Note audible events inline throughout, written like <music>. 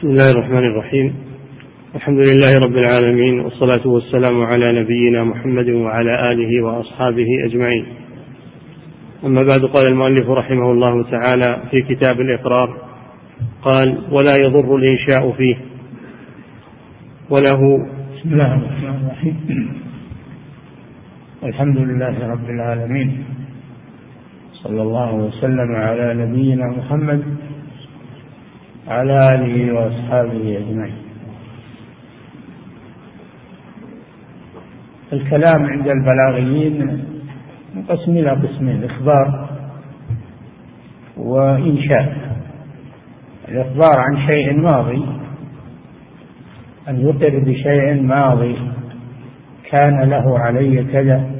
بسم الله الرحمن الرحيم. الحمد لله رب العالمين والصلاة والسلام على نبينا محمد وعلى آله وأصحابه أجمعين. أما بعد قال المؤلف رحمه الله تعالى في كتاب الإقرار قال ولا يضر الإنشاء فيه. وله بسم الله الرحمن الرحيم. الحمد لله رب العالمين. صلى الله وسلم على نبينا محمد على آله وأصحابه أجمعين. الكلام عند البلاغيين منقسم إلى قسمين إخبار وإنشاء. الإخبار عن شيء ماضي أن يقر بشيء ماضي كان له علي كذا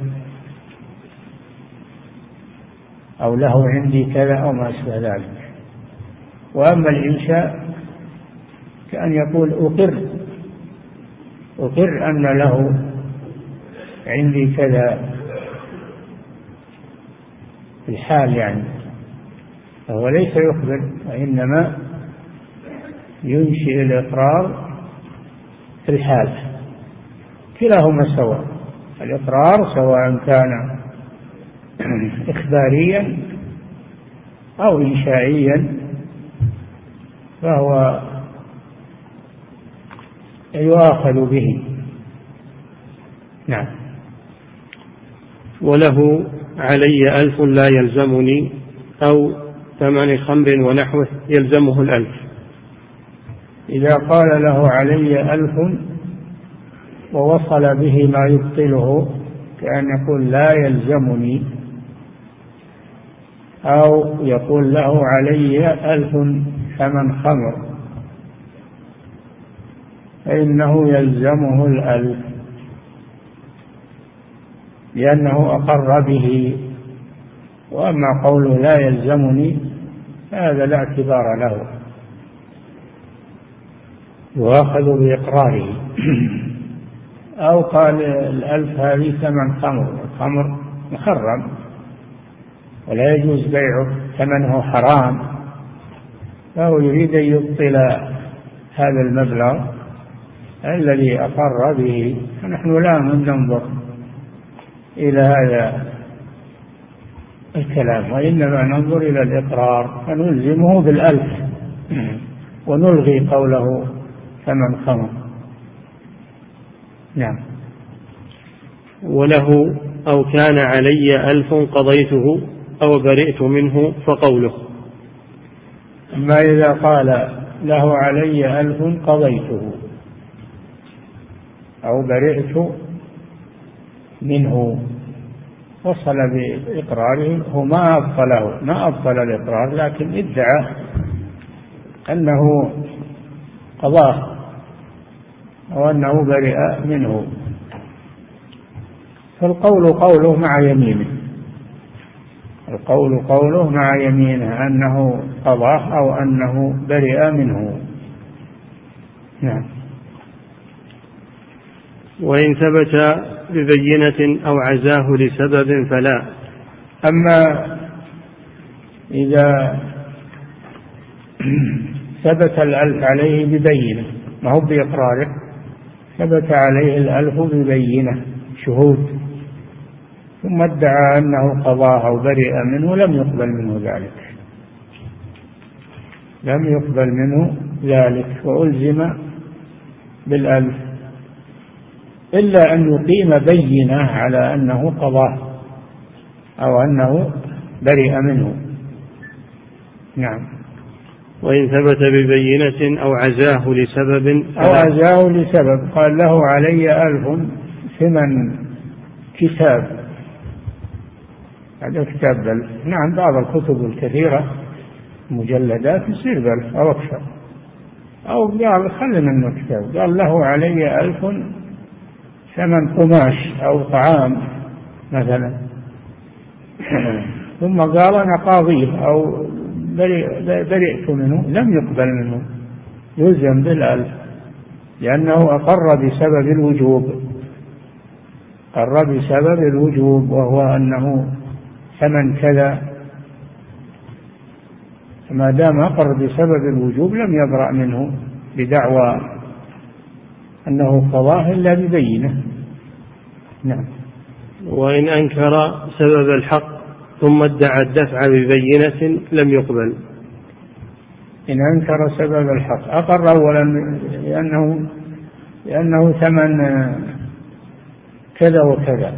أو له عندي كذا أو ما أشبه ذلك. وأما الإنشاء كأن يقول أقر أقر أن له عندي كذا الحال يعني فهو ليس يخبر وإنما ينشئ الإقرار في الحال. كلاهما سواء الإقرار سواء كان إخباريا أو إنشائيا فهو يؤاخذ به. نعم. وله علي ألف لا يلزمني أو ثمن خمر ونحوه يلزمه الألف. إذا قال له علي ألف ووصل به ما يبطله كأن يقول لا يلزمني أو يقول له علي ألف ثمن خمر فإنه يلزمه الألف. لأنه أقر به. وأما قوله لا يلزمني هذا لا اعتبار له. يؤاخذ بإقراره. أو قال الألف هذه ثمن خمر. الخمر محرم ولا يجوز بيعه. ثمنه حرام. فهو يريد أن يبطل هذا المبلغ الذي أقر به. فنحن لا ننظر إلى هذا الكلام وإنما ننظر إلى الإقرار. فنلزمه بالألف ونلغي قوله ثمن خمر. نعم. وله أو كان علي ألف قضيته أو برئت منه فقوله. أما إذا قال له علي ألف قضيته أو برئت منه وصل بإقراره هو ما أبطله ما أبطل الإقرار لكن ادعى أنه قضاه أو أنه برئ منه. فالقول قوله مع يمينه القول قوله مع يمينه أنه قضاه أو أنه برئ منه. نعم. وإن ثبت ببينة أو عزاه لسبب فلا. أما إذا ثبت الألف عليه ببينة ما هو بإقراره؟ ثبت عليه الألف ببينة شهود. ثم ادعى أنه قضاه أو برئ منه لم يقبل منه ذلك. لم يقبل منه ذلك وألزم بالألف. إلا أن يقيم بينة على أنه قضاه أو أنه برئ منه. نعم. وإن ثبت ببينة أو عزاه لسبب أو عزاه لسبب. قال له علي ألف ثمن كتاب. هذا كتاب بل. نعم بعض الكتب الكثيرة. مجلدات يصير بل أو أكثر. أو قال خل منه كتاب قال له علي ألف ثمن قماش أو طعام مثلا. <clears throat> ثم قال أنا قاضيه أو برئت منه. لم يقبل منه. يلزم بالألف. لأنه أقر بسبب الوجوب. أقر بسبب الوجوب وهو أنه ثمن كذا. ما دام أقر بسبب الوجوب لم يبرأ منه بدعوى أنه قضاه إلا ببينة. نعم. وإن أنكر سبب الحق ثم ادعى الدفع ببينة لم يقبل. إن أنكر سبب الحق أقر أولا لأنه لأنه ثمن كذا وكذا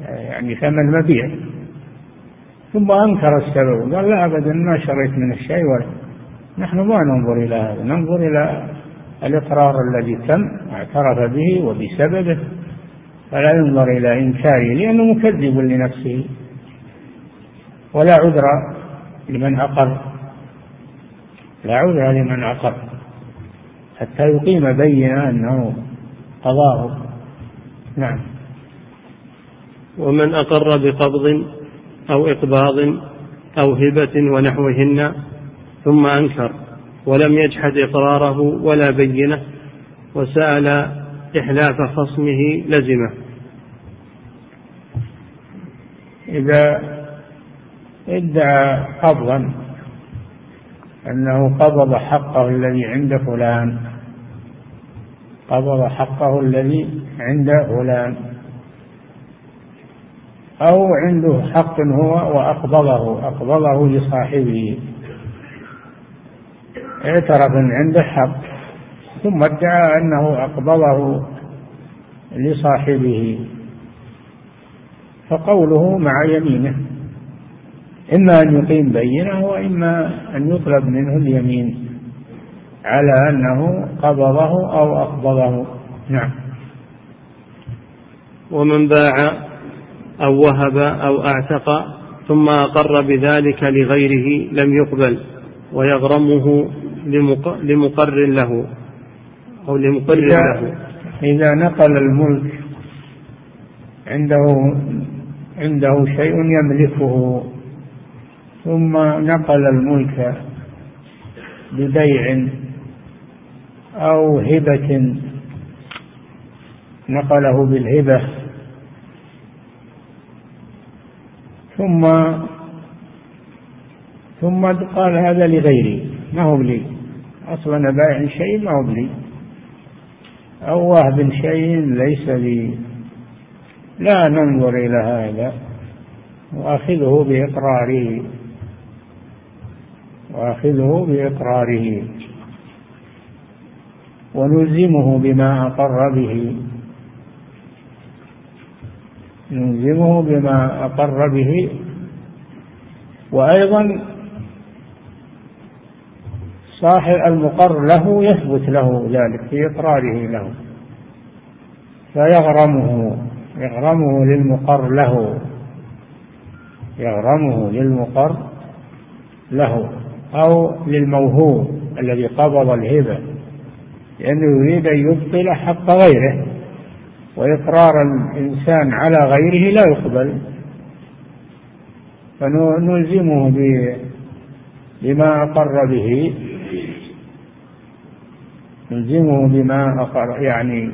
يعني ثمن مبيع. ثم أنكر السبب قال لا أبدا ما شريت من الشيء ولا. نحن ما ننظر إلى هذا ننظر إلى الإقرار الذي تم اعترف به وبسببه. فلا ينظر إلى إنكاره لأنه مكذب لنفسه. ولا عذر لمن أقر لا عذر لمن أقر حتى يقيم بينة أنه قضاه. نعم. ومن أقر بقبض أو إقباض أو هبة ونحوهن ثم أنكر ولم يجحد إقراره ولا بينة وسأل إحلاف خصمه لزمه. إذا ادعى قبضا أنه قبض حقه الذي عند فلان قبض حقه الذي عند فلان. أو عنده حق هو وأقبضه أقبضه لصاحبه. اعترف عنده حق ثم ادعى أنه أقبضه لصاحبه. فقوله مع يمينه إما أن يقيم بينة وإما أن يطلب منه اليمين على أنه قبضه أو أقبضه. نعم. ومن باع أو وهب أو أعتق ثم أقر بذلك لغيره لم يقبل ويغرمه لمقر له أو لمقر له. إذا نقل الملك عنده عنده شيء يملكه ثم نقل الملك ببيع أو هبة نقله بالهبة. ثم ثم قال هذا لغيري. ما هو لي أصلا بايع شيء ما هو لي أو وهب شيء ليس لي. لا ننظر إلى هذا. وأخذه بإقراره. وأخذه بإقراره. ونلزمه بما أقر به. نلزمه بما أقر به. وأيضا صاحب المقر له يثبت له ذلك في إقراره له. فيغرمه يغرمه للمقر له. يغرمه للمقر له أو للموهوب الذي قبض الهبة. لأنه يريد أن يبطل حق غيره. وإقرار الإنسان على غيره لا يقبل. فنلزمه بما أقر به. نلزمه بما أقر يعني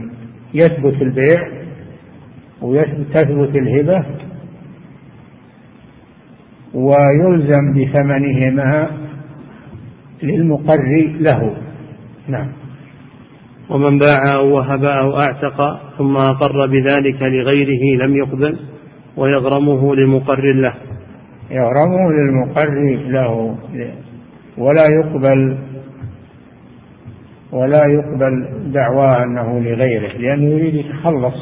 يثبت البيع وتثبت الهبة. ويلزم بثمنهما للمقر له. نعم. ومن باع أو وهب أو أعتق ثم أقر بذلك لغيره لم يقبل ويغرمه لمقر له. يغرمه للمقر له ولا يقبل ولا يقبل دعواه أنه لغيره لأنه يريد يتخلص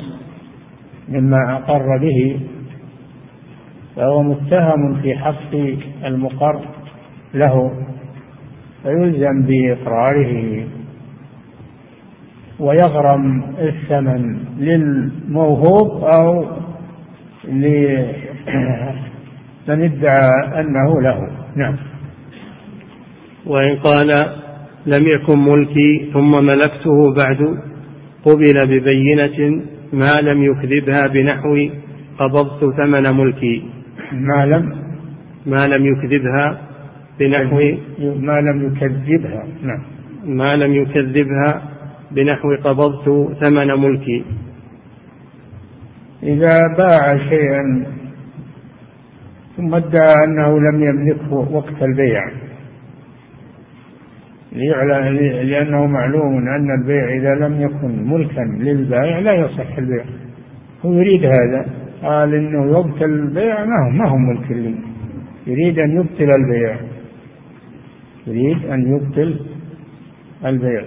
مما أقر به فهو متهم في حق المقر له فيلزم بإقراره ويغرم الثمن للموهوب أو لمن ادعى أنه له. نعم. وإن قال لم يكن ملكي ثم ملكته بعد قبل ببينة ما لم يكذبها بنحو قبضت ثمن ملكي. ما لم ما لم يكذبها بنحو ما لم يكذبها. نعم. ما لم يكذبها بنحو قبضت ثمن ملكي. إذا باع شيئا ثم ادعى أنه لم يملكه وقت البيع. لأنه معلوم أن البيع إذا لم يكن ملكا للبائع لا يصح البيع. هو يريد هذا. قال إنه يبطل البيع ما هو ما هو ملك لي. يريد أن يبطل البيع. يريد أن يبطل البيع.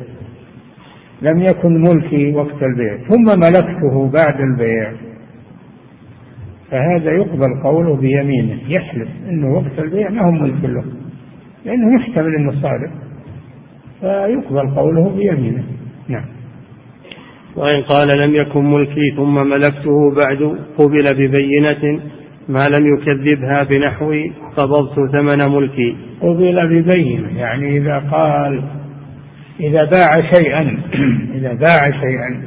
لم يكن ملكي وقت البيع ثم ملكته بعد البيع. فهذا يقبل قوله بيمينه يحلف إنه وقت البيع ما هو ملك له لأنه يحتمل إنه صادق. فيقبل قوله بيمينه. نعم. وإن قال لم يكن ملكي ثم ملكته بعد قبل ببينة ما لم يكذبها بنحو قبضت ثمن ملكي. قبل ببينة يعني إذا قال إذا باع شيئا <clears throat> إذا باع شيئا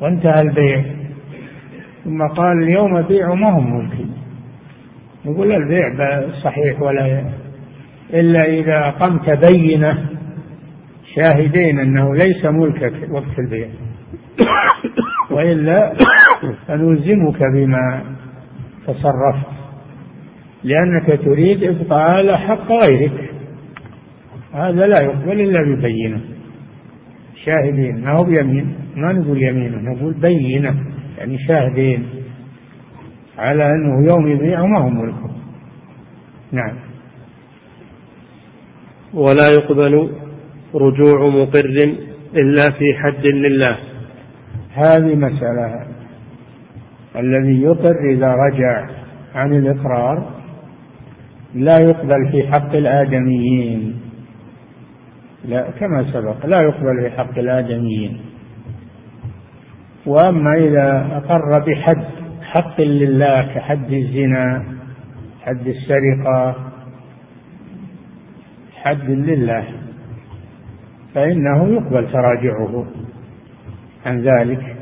وانتهى البيع ثم قال اليوم بيع ما هو ملكي يقول البيع صحيح ولا إلا إذا أقمت بينة شاهدين أنه ليس ملكك وقت البيع وإلا <coughs> فنلزمك بما تصرفت لأنك تريد إبطال حق غيرك. هذا لا يقبل إلا ببينة شاهدين ما هو بيمين؟ ما نقول يمينه نقول بينة يعني شاهدين على أنه يوم يبيع ما هو ملكه نعم. ولا يقبل رجوع مقر إلا في حد لله. هذه مسألة. الذي يقر إذا رجع عن الإقرار لا يقبل في حق الآدميين. لا كما سبق لا يقبل في حق الآدميين. وأما إذا أقر بحد حق لله كحد الزنا حد السرقة حد لله فإنه يقبل تراجعه عن ذلك.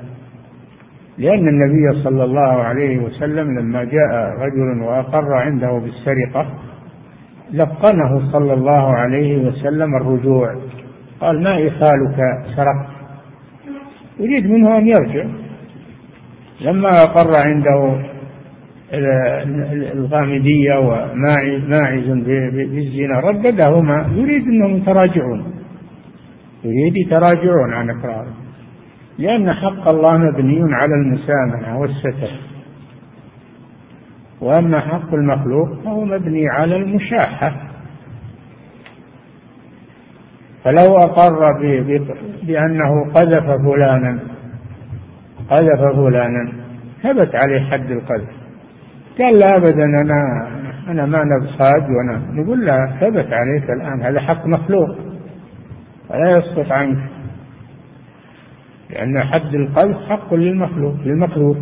لأن النبي صلى الله عليه وسلم لما جاء رجل وأقر عنده بالسرقة لقنه صلى الله عليه وسلم الرجوع. قال ما إخالك سرقت. يريد منه أن يرجع. لما أقر عنده الغامدية وماعز بالزنا رددهما. يريد أنهم يتراجعون. يريد يتراجعون عن إقراره. لأن حق الله مبني على المسامحة والستر. وأما حق المخلوق فهو مبني على المشاحة. فلو أقر بأنه قذف فلانا قذف فلانا ثبت عليه حد القذف. قال لا أبدا أنا أنا ما نبصاد وأنا نقول لا ثبت عليك الآن هذا حق مخلوق. فلا يسقط عنك. لأن حد القذف حق للمخلوق للمخلوق.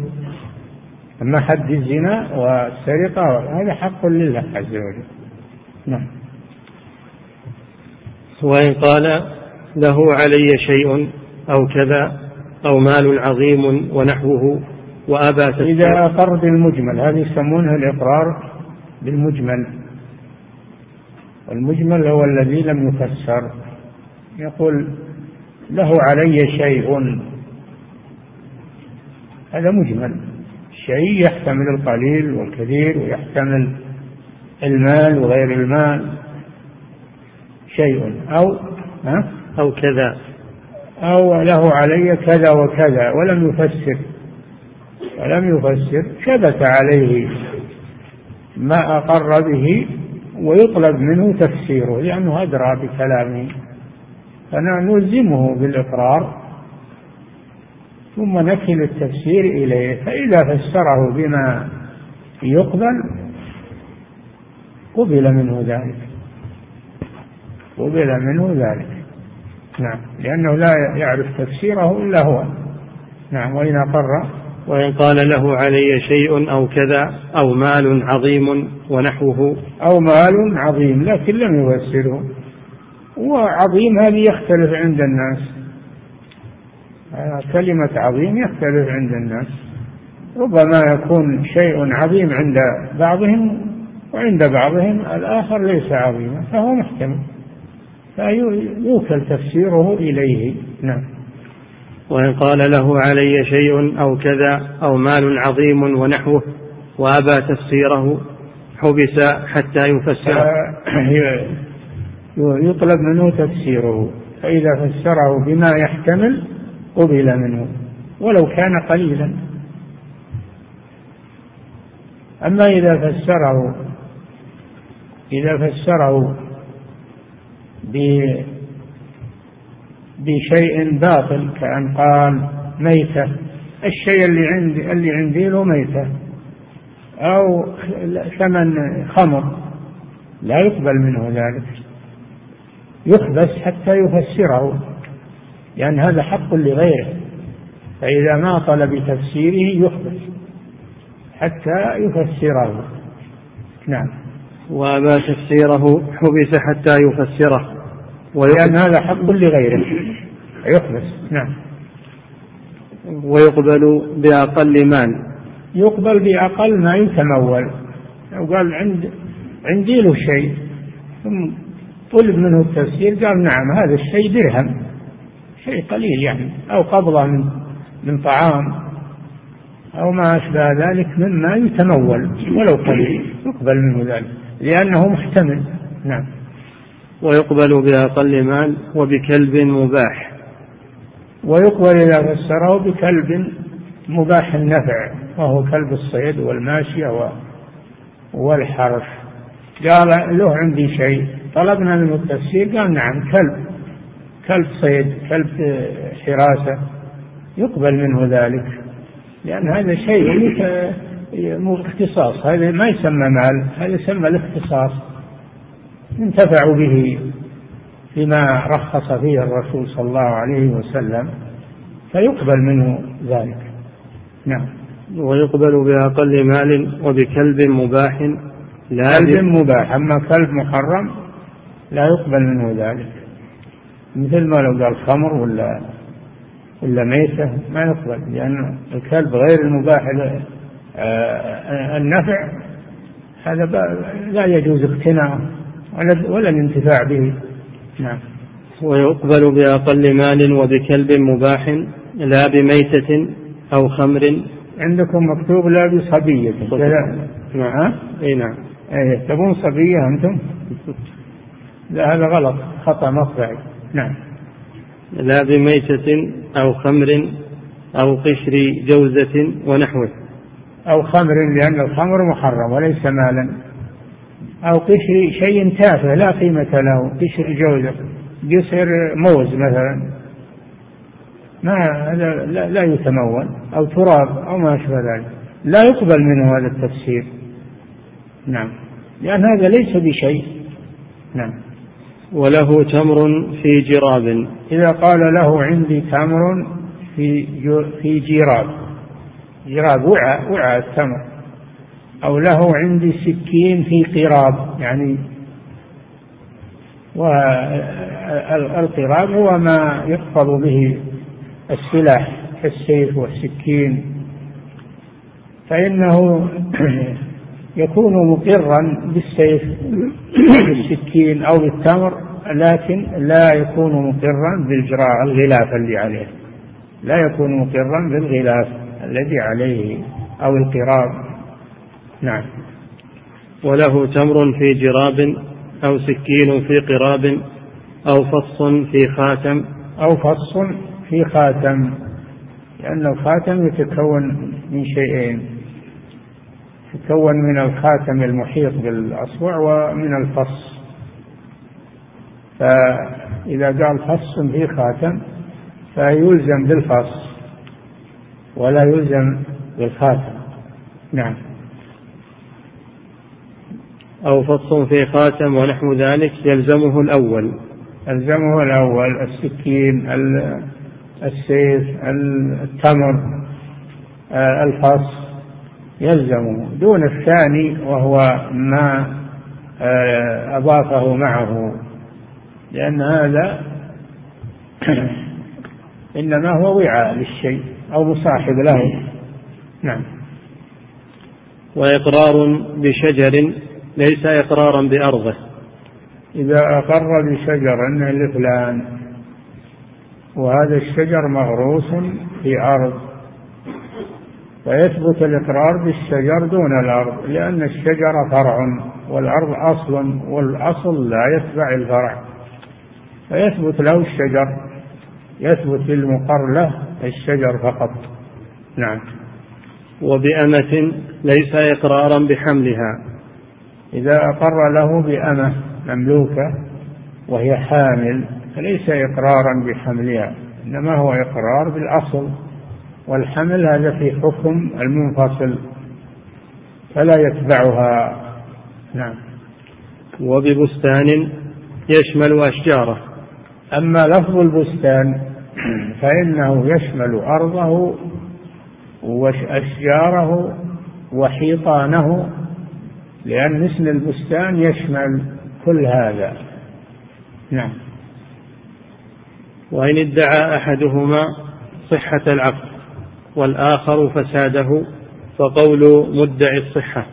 أما حد الزنا والسرقة هذا حق لله عز وجل. نعم. وإن قال له علي شيء أو كذا أو مال عظيم ونحوه وأبى إذا أقر بالمجمل هذه يسمونها الإقرار بالمجمل. المجمل هو الذي لم يفسر. يقول له علي شيء هذا مجمل. شيء يحتمل القليل والكثير ويحتمل المال وغير المال شيء أو ها؟ أو كذا. أو له علي كذا وكذا ولم يفسر ولم يفسر ثبت عليه ما أقر به ويطلب منه تفسيره لأنه أدرى بكلامه. فنلزمه بالإقرار. ثم نكل التفسير إليه فإذا فسره بما يقبل قبل منه ذلك. قبل منه ذلك. نعم. لأنه لا يعرف تفسيره إلا هو. نعم. وإن أقر. وإن قال له علي شيء أو كذا أو مال عظيم ونحوه. أو مال عظيم لكن لم يفسره. وعظيم هذه يختلف عند الناس. كلمة عظيم يختلف عند الناس. ربما يكون شيء عظيم عند بعضهم وعند بعضهم الآخر ليس عظيما فهو محتمل. فيوكل تفسيره إليه. نعم. وإن قال له علي شيء أو كذا أو مال عظيم ونحوه وأبى تفسيره حبس حتى يفسر يطلب منه تفسيره. فإذا فسره بما يحتمل قبل منه ولو كان قليلا. أما إذا فسره إذا فسره بشيء باطل كأن قال ميتة الشيء اللي عندي اللي عندي له ميتة أو ثمن خمر لا يقبل منه ذلك. يحبس حتى يفسره. لأن هذا حق لغيره فإذا ما طلب بتفسيره يحبس حتى يفسره. نعم. وما تفسيره حبس حتى يفسره. ولأن هذا حق لغيره يحبس نعم. ويقبل بأقل مال. يقبل بأقل ما يتمول. لو قال عند عندي له شيء ثم طلب منه التفسير قال نعم هذا الشيء درهم. شيء قليل يعني أو قبضة من من طعام أو ما أشبه ذلك مما يتمول ولو قليل يقبل منه ذلك لأنه محتمل. نعم. ويقبل بأقل مال وبكلب مباح. ويقبل إذا فسره بكلب مباح النفع وهو كلب الصيد والماشية والحرث. قال له عندي شيء طلبنا منه التفسير قال نعم كلب. كلب صيد كلب حراسة يقبل منه ذلك لأن هذا شيء مو اختصاص هذا ما يسمى مال هذا يسمى الاختصاص انتفعوا به فيما رخص فيه الرسول صلى الله عليه وسلم فيقبل منه ذلك. نعم. ويقبل بأقل مال وبكلب مباح لا كلب مباح أما كلب محرم لا يقبل منه ذلك. مثل ما لو قال خمر ولا ولا ميتة ما يقبل لأن الكلب غير المباح آه، النفع هذا لا يجوز اقتناعه ولا الانتفاع به. نعم. ويقبل بأقل مال وبكلب مباح لا بميتة أو خمر. عندكم مكتوب لا بصبية. نعم. إي نعم. إيه تبون صبية أنتم؟ لا هذا غلط. خطأ مطبعي نعم. لا بميتة أو خمر أو قشر جوزة ونحوه. أو خمر لأن الخمر محرم وليس مالا. أو قشر شيء تافه لا قيمة له قشر جوزة قشر موز مثلا. ما هذا لا, لا يتمول أو تراب أو ما أشبه ذلك. لا يقبل منه هذا التفسير. نعم. لأن هذا ليس بشيء. نعم. وله تمر في جراب. إذا قال له عندي تمر في في جراب. جراب وعاء وعاء التمر. أو له عندي سكين في قراب يعني والقراب هو ما يحفظ به السلاح كالسيف والسكين. فإنه يكون مقرا بالسيف بالسكين أو بالتمر لكن لا يكون مقرا بالجراب الغلاف اللي عليه. لا يكون مقرا بالغلاف الذي عليه أو القراب. نعم. وله تمر في جراب أو سكين في قراب أو فص في خاتم. أو فص في خاتم. لأن الخاتم يتكون من شيئين. يتكون من الخاتم المحيط بالأصبع ومن الفص. فإذا قال فص في خاتم فيلزم بالفص ولا يلزم بالخاتم. نعم. أو فص في خاتم ونحو ذلك يلزمه الأول. يلزمه الأول السكين السيف التمر آه، الفص. يلزمه دون الثاني وهو ما آه، أضافه معه. لأن هذا <clears throat> إنما هو وعاء للشيء أو مصاحب له. نعم. وإقرار بشجر ليس إقرارا بأرضه. إذا أقر بشجر لفلان وهذا الشجر مغروس في أرض. فيثبت الإقرار بالشجر دون الأرض لأن الشجر فرع والأرض أصل والأصل لا يتبع الفرع. فيثبت له الشجر يثبت للمقر له الشجر فقط. نعم. وبأمة ليس إقرارا بحملها. إذا أقر له بأمة مملوكة وهي حامل فليس إقرارا بحملها إنما هو إقرار بالأصل. والحمل هذا في حكم المنفصل فلا يتبعها. نعم. وببستان يشمل أشجاره. أما لفظ البستان فإنه يشمل أرضه وأشجاره وحيطانه لأن اسم البستان يشمل كل هذا. نعم. وإن ادعى أحدهما صحة العقد. والآخر فساده فقول مدعي الصحة.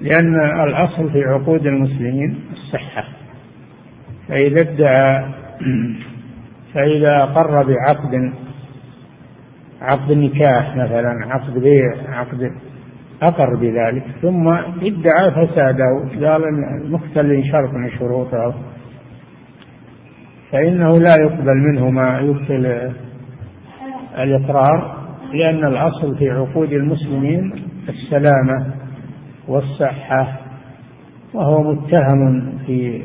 لأن الأصل في عقود المسلمين الصحة. فإذا ادعى <clears throat> فإذا أقر بعقد عقد نكاح مثلا عقد بيع عقد أقر بذلك ثم ادعى فساده. قال مختل شرط من شروطه فإنه لا يقبل منه ما يبطل الإقرار. لأن الأصل في عقود المسلمين السلامة والصحة وهو متهم في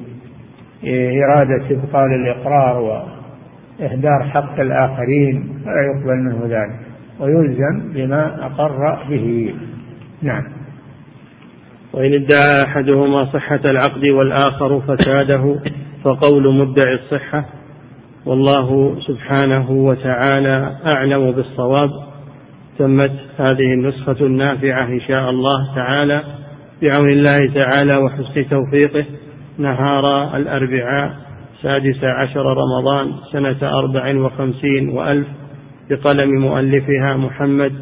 إرادة إبطال الإقرار وإهدار حق الآخرين فلا يقبل منه ذلك ويلزم بما أقر به. نعم. وإن ادعى أحدهما صحة العقد والآخر فساده فقول مدعي الصحة والله سبحانه وتعالى أعلم بالصواب. تمت هذه النسخة النافعة إن شاء الله تعالى بعون الله تعالى وحسن توفيقه. نهار الأربعاء سادس عشر رمضان سنة أربع وخمسين وألف بقلم مؤلفها محمد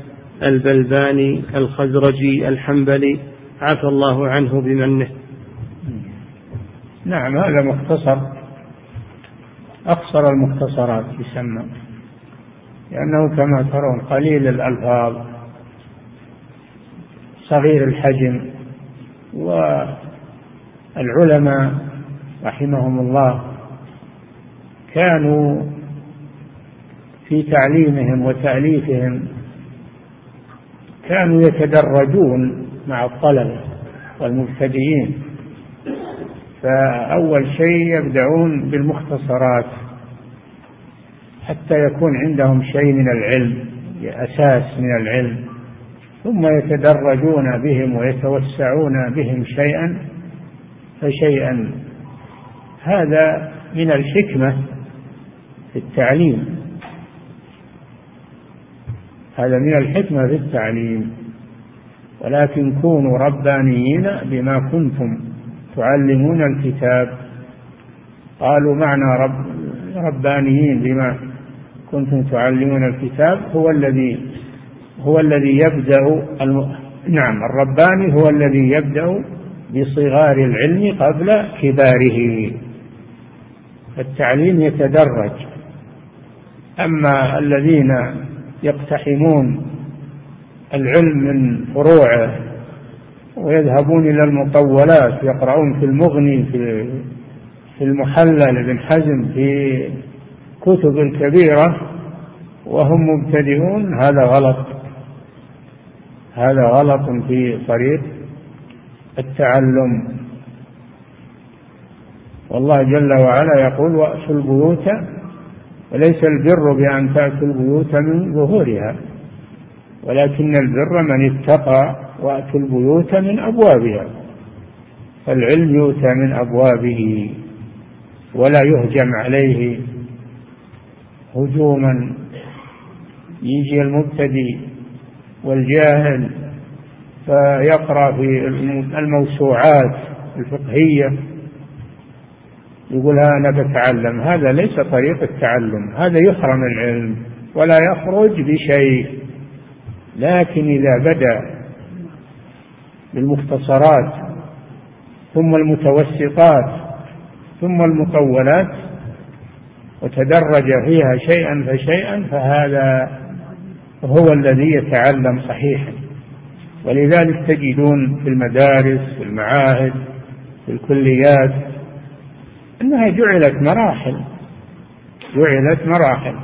البلباني الخزرجي الحنبلي. عفى الله عنه بمنه. نعم هذا مختصر. أقصر المختصرات يسمى. لأنه كما ترون قليل الألفاظ صغير الحجم والعلماء رحمهم الله كانوا في تعليمهم وتأليفهم كانوا يتدرجون مع الطلبة والمبتدئين فأول شيء يبدأون بالمختصرات. حتى يكون عندهم شيء من العلم أساس من العلم. ثم يتدرجون بهم ويتوسعون بهم شيئا فشيئا. هذا من الحكمة في التعليم. هذا من الحكمة في التعليم. ولكن كونوا ربانيين بما كنتم تعلمون الكتاب. قالوا معنى رب ربانيين بما كنتم تعلمون الكتاب هو الذي هو الذي يبدأ الم... نعم الرباني هو الذي يبدأ بصغار العلم قبل كباره. التعليم يتدرج. أما الذين يقتحمون العلم من فروعه ويذهبون إلى المطولات يقرؤون في المغني في في المحلى لابن حزم في كتب الكبيرة وهم مبتدئون. هذا غلط. هذا غلط في طريق التعلم. والله جل وعلا يقول وأتوا البيوت. وليس البر بأن تأتوا البيوت من ظهورها ولكن البر من اتقى وأتوا البيوت من أبوابها. فالعلم يؤتى من أبوابه ولا يهجم عليه. هجوما يجي المبتدئ والجاهل فيقرأ في الموسوعات الفقهية يقول أنا بتعلم. هذا ليس طريق التعلم هذا يحرم العلم ولا يخرج بشيء. لكن إذا بدأ بالمختصرات ثم المتوسطات ثم المطولات وتدرج فيها شيئا فشيئا فهذا هو الذي يتعلم صحيحا. ولذلك تجدون في المدارس في المعاهد في الكليات أنها جعلت مراحل جعلت مراحل.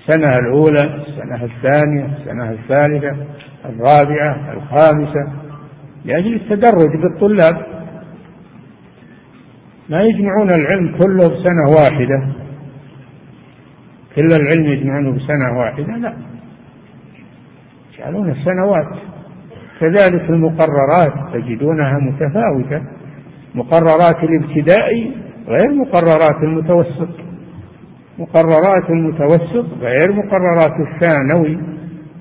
السنة الأولى السنة الثانية السنة الثالثة الرابعة الخامسة لأجل التدرج بالطلاب. ما يجمعون العلم كله بسنة واحدة. كل العلم يجمعونه بسنة واحدة لا. يجعلون السنوات كذلك المقررات تجدونها متفاوتة. مقررات الابتدائي غير مقررات المتوسط. مقررات المتوسط غير مقررات الثانوي.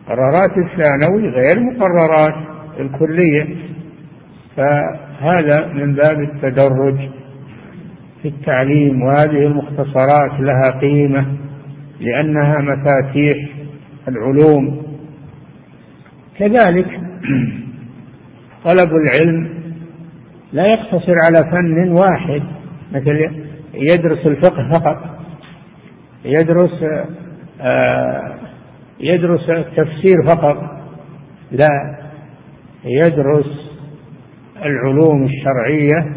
قرارات الثانوي غير مقررات الكلية. فهذا من باب التدرج في التعليم وهذه المختصرات لها قيمة. لأنها مفاتيح العلوم. كذلك <clears throat> طلب العلم لا يقتصر على فن واحد مثل يدرس الفقه فقط يدرس آه، يدرس التفسير فقط لا يدرس العلوم الشرعية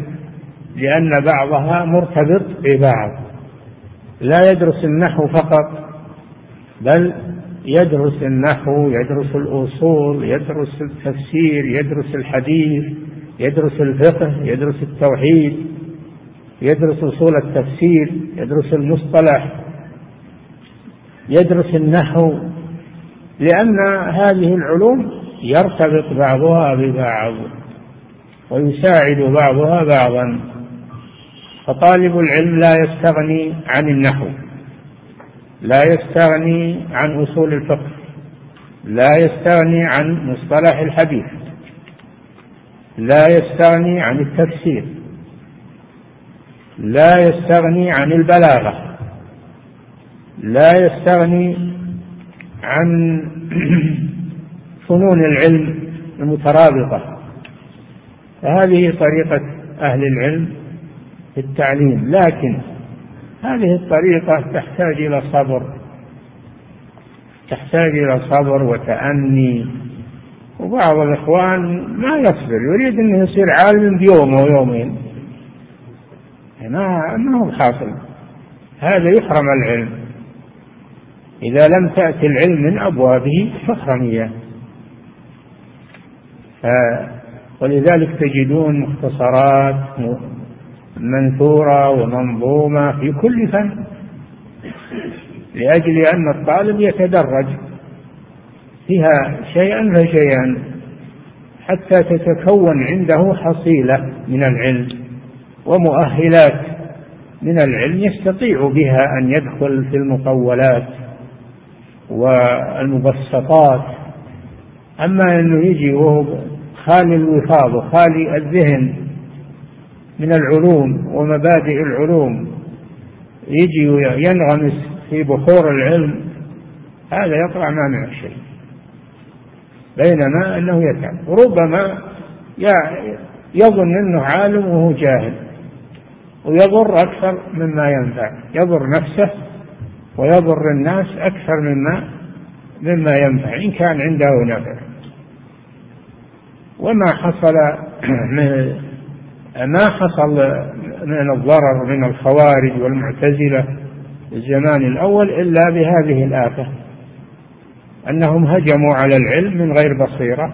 لأن بعضها مرتبط ببعض. لا يدرس النحو فقط بل يدرس النحو يدرس الأصول يدرس التفسير يدرس الحديث يدرس الفقه يدرس التوحيد يدرس أصول التفسير يدرس المصطلح يدرس النحو لأن هذه العلوم يرتبط بعضها ببعض ويساعد بعضها بعضا. فطالب العلم لا يستغني عن النحو لا يستغني عن أصول الفقه لا يستغني عن مصطلح الحديث لا يستغني عن التفسير لا يستغني عن البلاغة لا يستغني عن <clears throat> فنون العلم المترابطة. فهذه طريقة أهل العلم في التعليم لكن هذه الطريقة تحتاج إلى صبر تحتاج إلى صبر وتأني. وبعض الإخوان ما يصبر يريد أنه يصير عالم بيوم أو يومين. ما ما هو حاصل هذا يحرم العلم. إذا لم تأتي العلم من أبوابه فاحرم إياه. ولذلك تجدون مختصرات منثورة ومنظومة في كل فن لأجل أن الطالب يتدرج فيها شيئا فشيئا حتى تتكون عنده حصيلة من العلم ومؤهلات من العلم يستطيع بها أن يدخل في المطولات والمبسطات. أما أنه يجي وهو خالي الوفاض وخالي الذهن من العلوم ومبادئ العلوم. يجي وينغمس في بحور العلم. هذا يطلع ما معه شيء. بينما أنه يتعب. ربما يظن أنه عالم وهو جاهل. ويضر أكثر مما ينفع. يضر نفسه ويضر الناس أكثر مما مما ينفع. إن كان عنده نفع. وما حصل <clears throat> من ما حصل من الضرر من الخوارج والمعتزلة في الزمان الأول إلا بهذه الآفة أنهم هجموا على العلم من غير بصيرة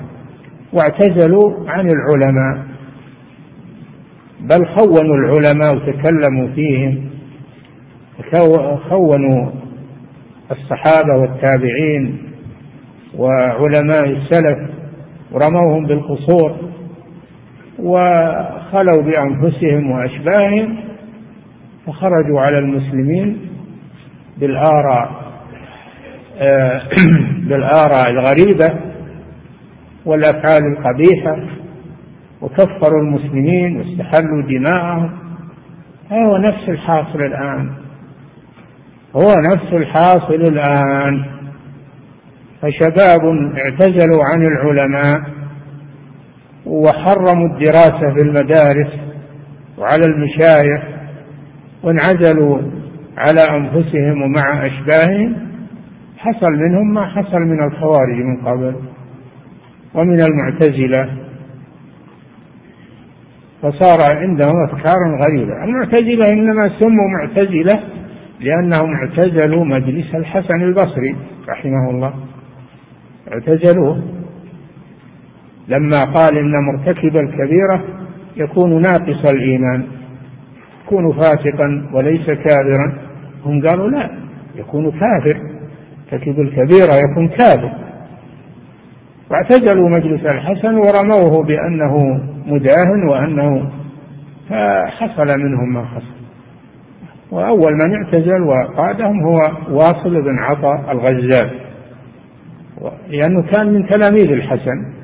واعتزلوا عن العلماء بل خونوا العلماء وتكلموا فيهم خونوا الصحابة والتابعين وعلماء السلف ورموهم بالقصور. وخلوا بأنفسهم وأشباههم فخرجوا على المسلمين بالآراء آه، <clears throat> بالآراء الغريبة والأفعال القبيحة وكفروا المسلمين واستحلوا دماءهم. هو نفس الحاصل الآن. هو نفس الحاصل الآن. فشباب اعتزلوا عن العلماء. وحرموا الدراسة في المدارس وعلى المشايخ وانعزلوا على أنفسهم ومع أشباههم. حصل منهم ما حصل من الخوارج من قبل ومن المعتزلة. فصار عندهم أفكار غريبة. المعتزلة إنما سموا معتزلة لأنهم اعتزلوا مجلس الحسن البصري رحمه الله. اعتزلوه. لما قال إن مرتكب الكبيرة يكون ناقص الإيمان يكون فاسقا وليس كافرا هم قالوا لا يكون كافر. مرتكب الكبيرة يكون كافر. واعتزلوا مجلس الحسن ورموه بأنه مداهن وأنه فحصل منهم ما حصل. وأول من اعتزل وقادهم هو واصل بن عطاء الغزال. لأنه كان من تلاميذ الحسن.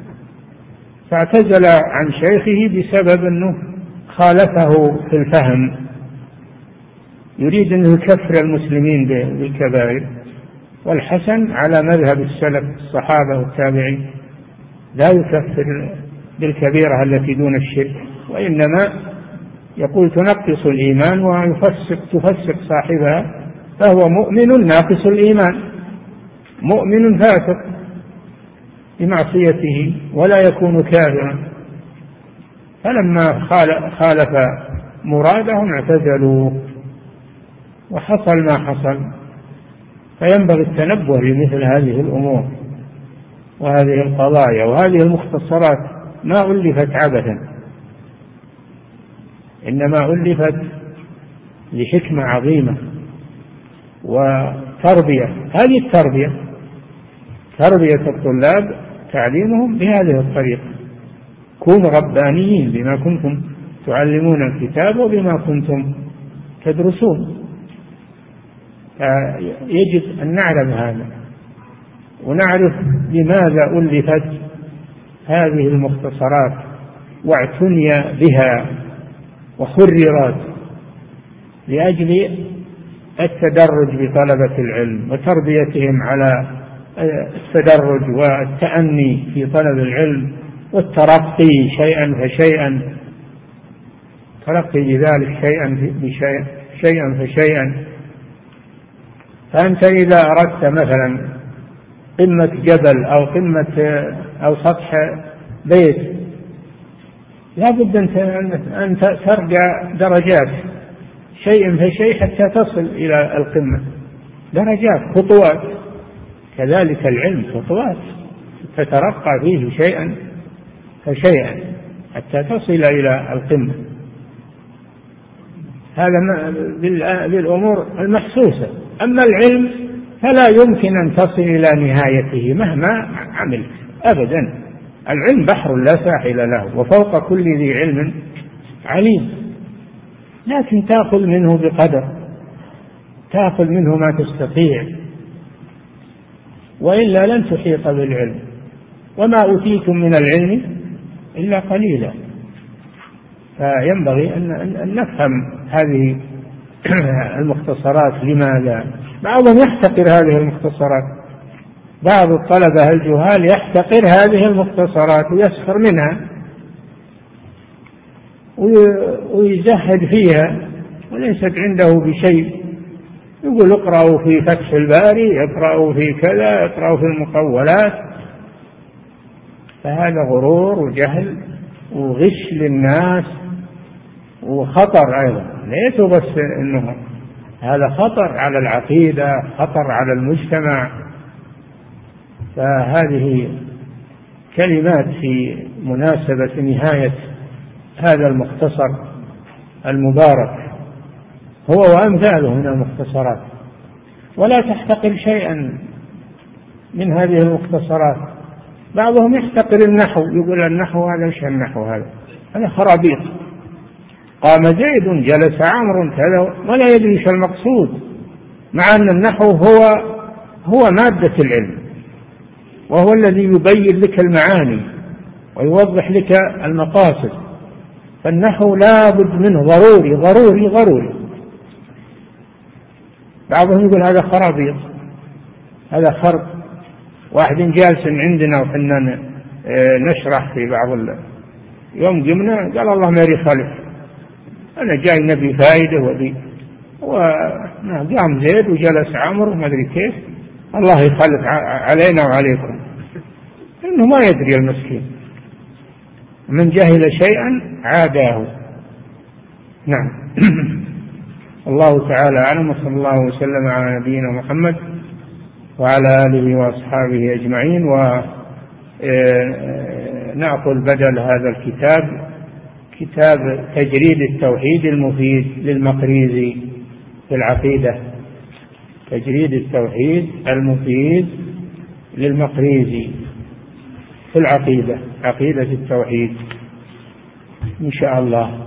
فاعتزل عن شيخه بسبب أنه خالفه في الفهم. يريد أنه يكفر المسلمين بالكبائر. والحسن على مذهب السلف الصحابة والتابعين لا يكفر بالكبيرة التي دون الشرك وإنما يقول تنقص الإيمان ويفسق تفسق صاحبها فهو مؤمن ناقص الإيمان. مؤمن فاسق. بمعصيته ولا يكون كافرا. فلما خالف مرادهم اعتزلوا. وحصل ما حصل. فينبغي التنبه لمثل هذه الأمور وهذه القضايا وهذه المختصرات. ما ألفت عبثا. إنما ألفت لحكمة عظيمة وتربية. هذه التربية تربية الطلاب تعليمهم بهذه الطريقة. كونوا ربانيين بما كنتم تعلمون الكتاب وبما كنتم تدرسون. يجب أن نعلم هذا ونعرف لماذا ألفت هذه المختصرات واعتني بها وحررت لأجل التدرج بطلبة العلم وتربيتهم على التدرج والتأني في طلب العلم والترقي شيئا فشيئا ترقي بذلك شيئا بشيء شيئا فشيئا. فأنت إذا أردت مثلا قمة جبل أو قمة أو سطح بيت لا بد أن ترجع درجات شيء فشيء حتى تصل إلى القمة. درجات خطوات. كذلك العلم خطوات تترقى فيه شيئا فشيئا حتى تصل إلى القمة. هذا بالأمور المحسوسة. أما العلم فلا يمكن أن تصل إلى نهايته مهما عملت أبدا. العلم بحر لا ساحل له وفوق كل ذي علم عليم. لكن تأخذ منه بقدر تأخذ منه ما تستطيع. وإلا لن تحيط بالعلم. وما أوتيتم من العلم إلا قليلا. فينبغي أن نفهم هذه <clears throat> المختصرات لماذا؟ بعضهم يحتقر هذه المختصرات. بعض الطلبة الجهال يحتقر هذه المختصرات ويسخر منها ويزهد فيها وليست عنده بشيء. يقول اقرأوا في فتح الباري اقرأوا في كذا اقرأوا في المقولات. فهذا غرور وجهل وغش للناس وخطر أيضا. ليس بس أنه هذا خطر على العقيدة خطر على المجتمع. فهذه كلمات في مناسبة نهاية هذا المختصر المبارك. هو وأمثاله من المختصرات. ولا تحتقر شيئا من هذه المختصرات. بعضهم يحتقر النحو يقول النحو هذا إيش النحو هذا؟ هذا خرابيط. قام زيد جلس عمرو كذا ولا يدري إيش المقصود مع أن النحو هو هو مادة العلم وهو الذي يبين لك المعاني ويوضح لك المقاصد. فالنحو لا بد منه ضروري ضروري ضروري. بعضهم يقول هذا خرابيط. هذا خرب. واحد جالس عندنا وحنا آه، نشرح في بعض يوم قمنا قال الله ما خلف. أنا جاي نبي فائدة وبي وقام زيد وجلس عمرو ما أدري كيف. الله يخلف علينا وعليكم. إنه ما يدري المسكين. من جهل شيئا عاداه. نعم. <clears throat> الله تعالى أعلم وصلى الله وسلم على نبينا محمد وعلى آله وأصحابه أجمعين. وناخذ آه، بدل هذا الكتاب كتاب تجريد التوحيد المفيد للمقريزي في العقيدة. تجريد التوحيد المفيد للمقريزي في العقيدة عقيدة التوحيد إن شاء الله.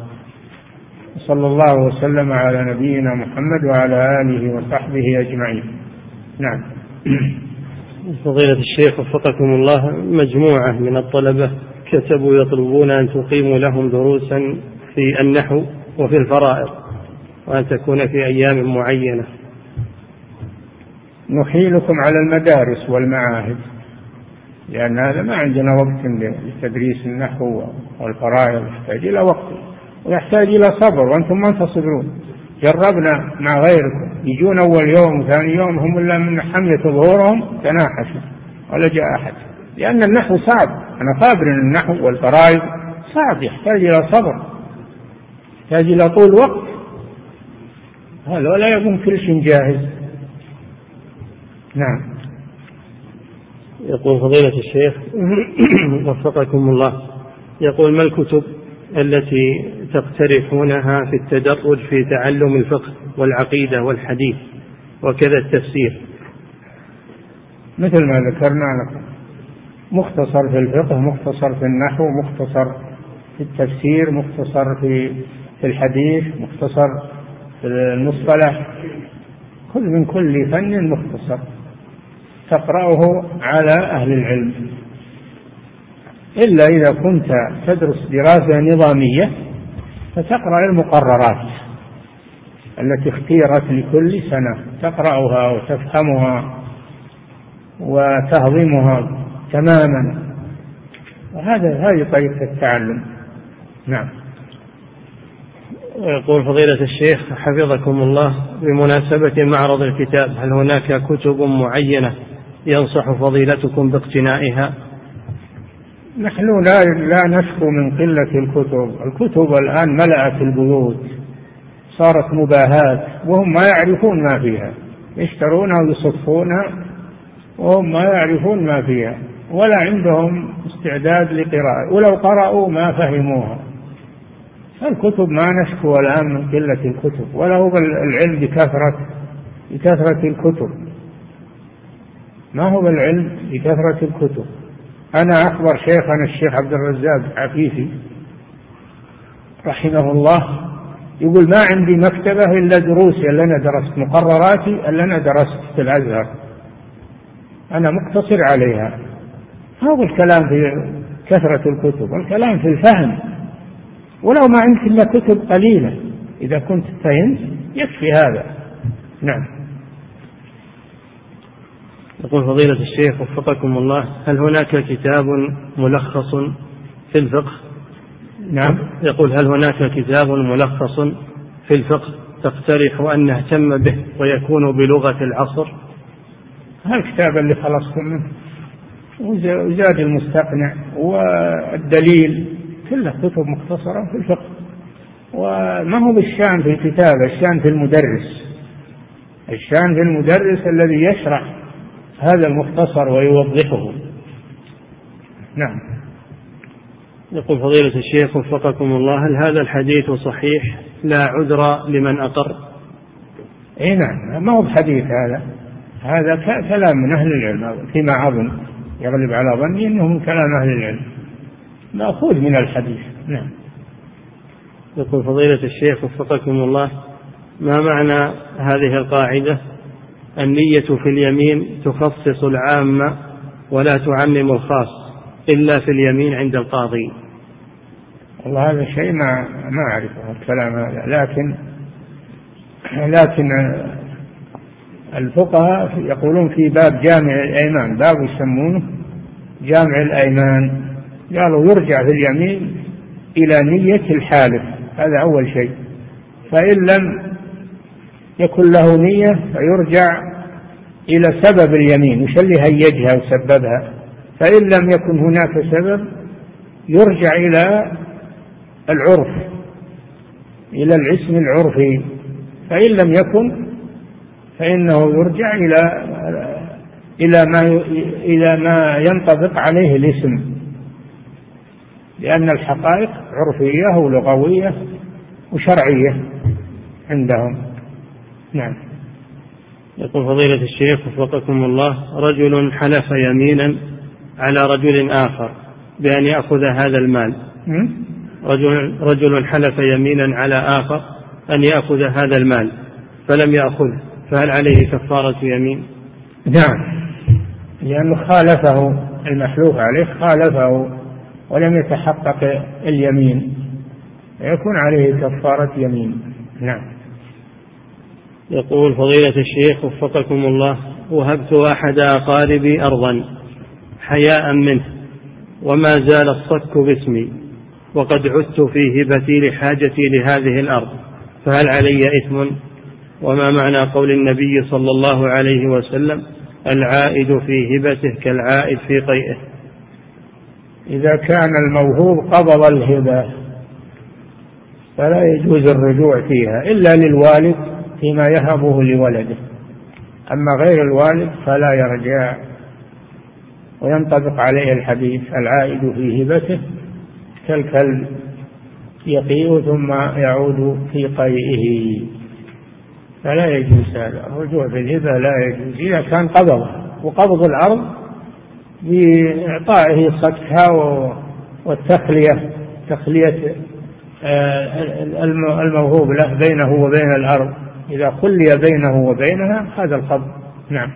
صلى الله وسلم على نبينا محمد وعلى آله وصحبه أجمعين. نعم. فضيلة الشيخ وفقكم الله مجموعة من الطلبة كتبوا يطلبون أن تقيموا لهم دروسا في النحو وفي الفرائض وأن تكون في أيام معينة. نحيلكم على المدارس والمعاهد لأن هذا ما عندنا وقت لتدريس النحو والفرائض يحتاج إلى وقت. ويحتاج إلى صبر وأنتم ما تصبرون. جربنا مع غيركم. يجون أول يوم وثاني يوم هم إلا من حمية ظهورهم تناحشوا ولا جاء أحد. لأن النحو صعب. أنا خابر أن النحو والفرائض صعب. يحتاج إلى صبر. يحتاج إلى طول وقت. هذا ولا يكون كل شيء جاهز. نعم. يقول فضيلة الشيخ <coughs> وفقكم الله يقول ما الكتب التي تقترحونها في التدرج في تعلم الفقه والعقيدة والحديث وكذا التفسير. مثل ما ذكرنا لكم مختصر في الفقه مختصر في النحو مختصر في التفسير مختصر في في الحديث مختصر في المصطلح. خذ من كل فن مختصر. تقرأه على أهل العلم. إلا إذا كنت تدرس دراسة نظامية فتقرأ المقررات التي اختيرت لكل سنة. تقرأها وتفهمها وتهضمها تماما. وهذا هذه طريقة التعلم. نعم. يقول فضيلة الشيخ حفظكم الله بمناسبة معرض الكتاب هل هناك كتب معينة ينصح فضيلتكم باقتنائها؟ نحن لا لا نشكو من قلة الكتب، الكتب الآن ملأت البيوت صارت مباهاة وهم ما يعرفون ما فيها. يشترونها ويصفونها وهم ما يعرفون ما فيها. ولا عندهم استعداد لقراءة. ولو قرأوا ما فهموها. الكتب ما نشكو الآن من قلة الكتب. ولا هو العلم بكثرة بكثرة الكتب. ما هو العلم بكثرة الكتب؟ أنا أخبر شيخنا الشيخ عبد الرزاق عفيفي رحمه الله يقول ما عندي مكتبة إلا دروسي اللي أنا درست مقرراتي اللي أنا درست في الأزهر. أنا مقتصر عليها. هذا الكلام في كثرة الكتب الكلام في الفهم. ولو ما عندك إلا كتب قليلة. إذا كنت فهمت يكفي هذا. نعم. يقول فضيلة الشيخ وفقكم الله هل هناك كتاب ملخص في الفقه؟ نعم. يقول هل هناك كتاب ملخص في الفقه تقترح أن نهتم به ويكون بلغة العصر؟ الكتاب اللي خلصتم منه. وزاد المستقنع والدليل كلها كتب مختصرة في الفقه. وما هو بالشان في الكتاب؟ الشان في المدرس. الشان في المدرس الذي يشرح هذا المختصر ويوضحه. نعم. يقول فضيلة الشيخ وفقكم الله هل هذا الحديث صحيح؟ لا عذر لمن أقر. إي نعم ما هو بحديث هذا؟ هذا كلام من أهل العلم فيما أظن يغلب على ظني أنه من كلام أهل العلم. مأخوذ من الحديث. نعم. يقول فضيلة الشيخ وفقكم الله ما معنى هذه القاعدة؟ النية في اليمين تخصص العام ولا تعمم الخاص إلا في اليمين عند القاضي. والله هذا شيء ما ما أعرفه الكلام هذا. لكن لكن الفقهاء يقولون في باب جامع الأيمان باب يسمونه جامع الأيمان. قالوا يرجع في اليمين إلى نية الحالف هذا أول شيء. فإن لم يكن له نية فيرجع إلى سبب اليمين وش اللي هيجها وسببها؟ فإن لم يكن هناك سبب يرجع إلى العرف إلى الاسم العرفي. فإن لم يكن فإنه يرجع إلى إلى ما إلى ما ينطبق عليه الاسم. لأن الحقائق عرفية ولغوية وشرعية عندهم. نعم. يقول فضيلة الشيخ وفقكم الله رجل حلف يمينا على رجل آخر بأن يأخذ هذا المال. رجل, رجل حلف يمينا على آخر أن يأخذ هذا المال فلم يأخذه فهل عليه كفارة يمين؟ نعم. لأنه خالفه المحلوف عليه خالفه ولم يتحقق اليمين يكون عليه كفارة يمين. نعم. يقول فضيلة الشيخ وفقكم الله وهبت أحد أقاربي أرضا حياء منه وما زال الصك باسمي وقد عدت في هبتي لحاجتي لهذه الأرض فهل علي إثم؟ وما معنى قول النبي صلى الله عليه وسلم العائد في هبته كالعائد في قيئه؟ إذا كان الموهوب قبض الهبة فلا يجوز الرجوع فيها إلا للوالد فيما يهبه لولده. أما غير الوالد فلا يرجع وينطبق عليه الحديث العائد في هبته كالكلب يقيء ثم يعود في قيئه. فلا يجوز هذا. الرجوع في الهبة لا يجوز. إذا كان قبض وقبض الأرض بإعطائه صكها والتخلية تخلية آه، الموهوب له بينه وبين الأرض. إذا خلي بينه وبينها هذا القبض. نعم.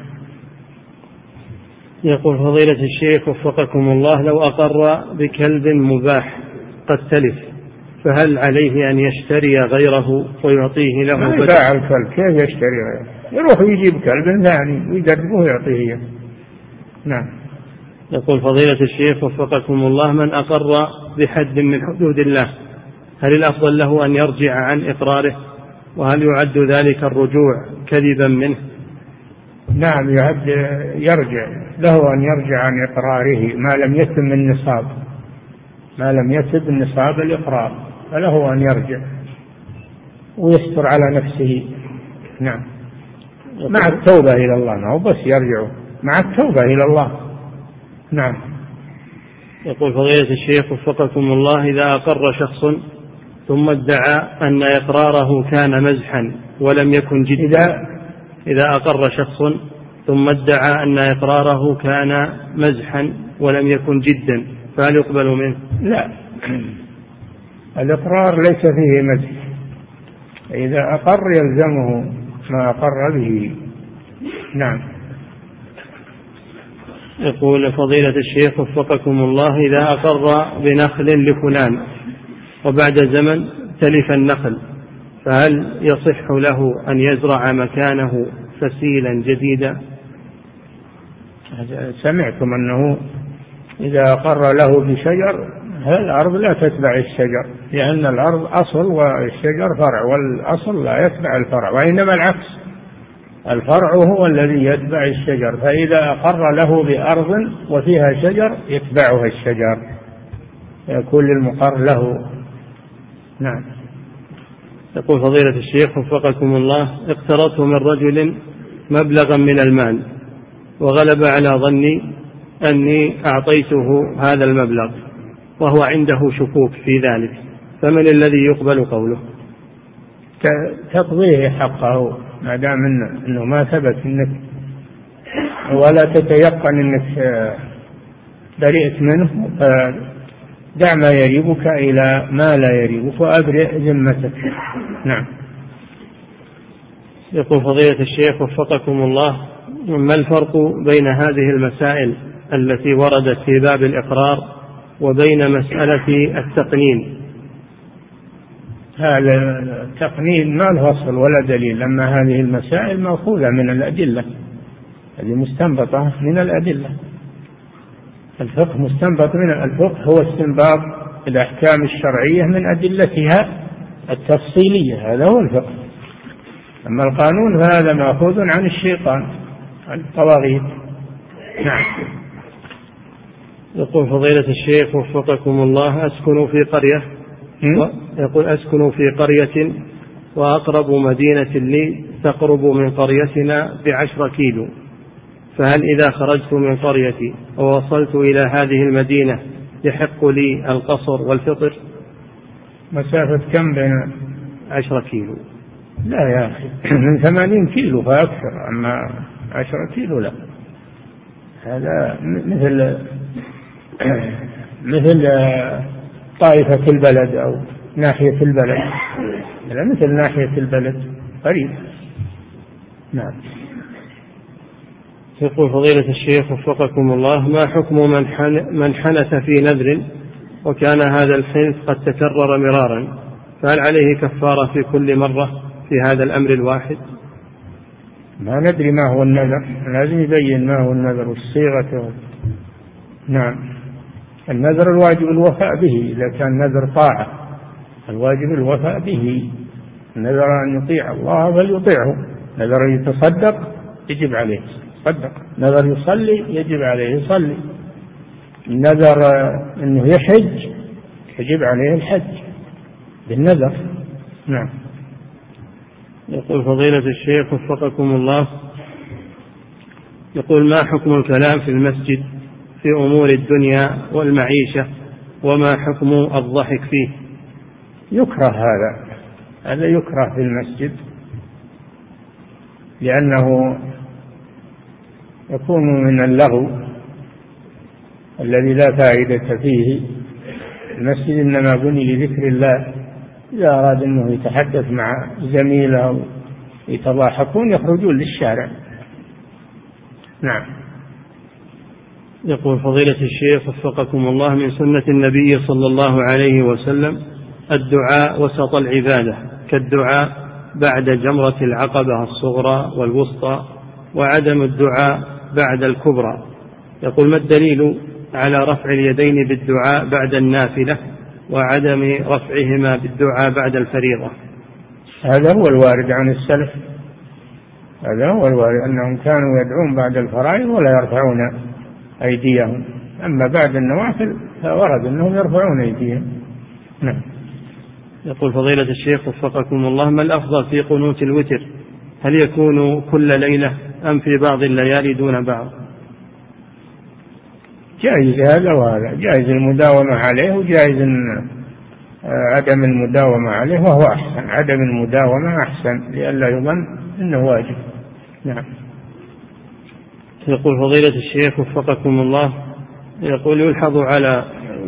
يقول فضيلة الشيخ وفقكم الله لو أقر بكلب مباح قد تلف فهل عليه أن يشتري غيره ويعطيه له؟ ما يباع الكلب كيف يشتري غيره؟ يروح يجيب كلب ثاني ويدربه ويعطيه نعم. يقول فضيلة الشيخ وفقكم الله من أقر بحد من حدود الله هل الأفضل له أن يرجع عن إقراره؟ وهل يعد ذلك الرجوع كذبا منه؟ نعم يعد يرجع له أن يرجع عن إقراره ما لم يتم النصاب. ما لم يتم النصاب الإقرار فله أن يرجع ويستر على نفسه. نعم. مع التوبة إلى الله ما هو بس يرجع مع التوبة إلى الله. نعم. يقول فضيلة الشيخ وفقكم الله إذا أقر شخص ثم ادعى أن إقراره كان مزحا ولم يكن جدا. إذا إذا أقر شخص ثم ادعى أن إقراره كان مزحا ولم يكن جدا. فهل يقبل منه؟ لا. الإقرار ليس فيه مزح. إذا أقر يلزمه ما أقر به. نعم. يقول فضيلة الشيخ وفقكم الله إذا أقر بنخل لفلان. وبعد زمن تلف النخل فهل يصح له أن يزرع مكانه فسيلا جديدا؟ سمعتم أنه إذا أقر له بشجر الأرض لا تتبع الشجر لأن الأرض أصل والشجر فرع والأصل لا يتبع الفرع وإنما العكس. الفرع هو الذي يتبع الشجر فإذا أقر له بأرض وفيها شجر يتبعها الشجر. يكون للمقر له نعم. يقول فضيلة الشيخ وفقكم الله اقترضت من رجل مبلغا من المال وغلب على ظني أني أعطيته هذا المبلغ وهو عنده شكوك في ذلك فمن الذي يقبل قوله؟ تقضيه حقه ما دام إنه ما ثبت إنك ولا تتيقن إنك برئت منه دع ما يريبك إلى ما لا يريبك وأبرئ ذمتك. نعم. يقول فضيلة الشيخ وفقكم الله ما الفرق بين هذه المسائل التي وردت في باب الإقرار وبين مسألة التقنين؟ هذا التقنين ما له أصل ولا دليل أما هذه المسائل مأخوذة من الأدلة. هذه مستنبطة من الأدلة. الفقه مستنبط من الفقه هو استنباط الأحكام الشرعية من أدلتها التفصيلية هذا هو الفقه. أما القانون فهذا مأخوذ عن الشيطان الطواغيت. نعم. يقول فضيلة الشيخ وفقكم الله أسكن في قرية يقول أسكن في قرية وأقرب مدينة لي تقرب من قريتنا بعشر كيلو. فهل إذا خرجت من قريتي ووصلت إلى هذه المدينة يحق لي القصر والفطر؟ مسافة كم بين عشرة كيلو. لا يا أخي <clears throat> من ثمانين كيلو فأكثر أما عشرة كيلو لا. هذا مثل <clears throat> مثل طائفة البلد أو ناحية البلد. مثل ناحية البلد قريب. نعم. يقول فضيلة الشيخ وفقكم الله ما حكم من من حنث في نذر وكان هذا الحنث قد تكرر مرارا؟ فهل عليه كفارة في كل مرة في هذا الأمر الواحد؟ ما ندري ما هو النذر لازم يبين ما هو النذر والصيغة نعم. النذر الواجب الوفاء به إذا كان نذر طاعة الواجب الوفاء به. نذر أن يطيع الله فليطيعه نذر أن يتصدق يجب عليه. يتصدق نذر يصلي يجب عليه يصلي. نذر أنه يحج يجب عليه الحج بالنذر. نعم. يقول فضيلة الشيخ وفقكم الله. يقول ما حكم الكلام في المسجد في أمور الدنيا والمعيشة وما حكم الضحك فيه؟ يكره هذا. هذا يكره في المسجد. لأنه يكون من اللغو الذي لا فائدة فيه. المسجد إنما بني لذكر الله إذا أراد أنه يتحدث مع زميله يتضاحكون يخرجون للشارع. نعم. يقول فضيلة الشيخ وفقكم الله من سنة النبي صلى الله عليه وسلم الدعاء وسط العبادة كالدعاء بعد جمرة العقبة الصغرى والوسطى وعدم الدعاء بعد الكبرى. يقول ما الدليل على رفع اليدين بالدعاء بعد النافلة وعدم رفعهما بالدعاء بعد الفريضة؟ هذا هو الوارد عن السلف. هذا هو الوارد أنهم كانوا يدعون بعد الفرائض ولا يرفعون أيديهم. أما بعد النوافل فورد أنهم يرفعون أيديهم. نعم. يقول فضيلة الشيخ وفقكم الله ما الأفضل في قنوت الوتر؟ هل يكون كل ليلة أم في بعض الليالي دون بعض. جائز هذا وهذا. جائز المداومة عليه وجائز آه، عدم المداومة عليه وهو أحسن. عدم المداومة أحسن لئلا يظن أنه واجب. نعم. يقول فضيلة الشيخ وفقكم الله يقول يلحظ على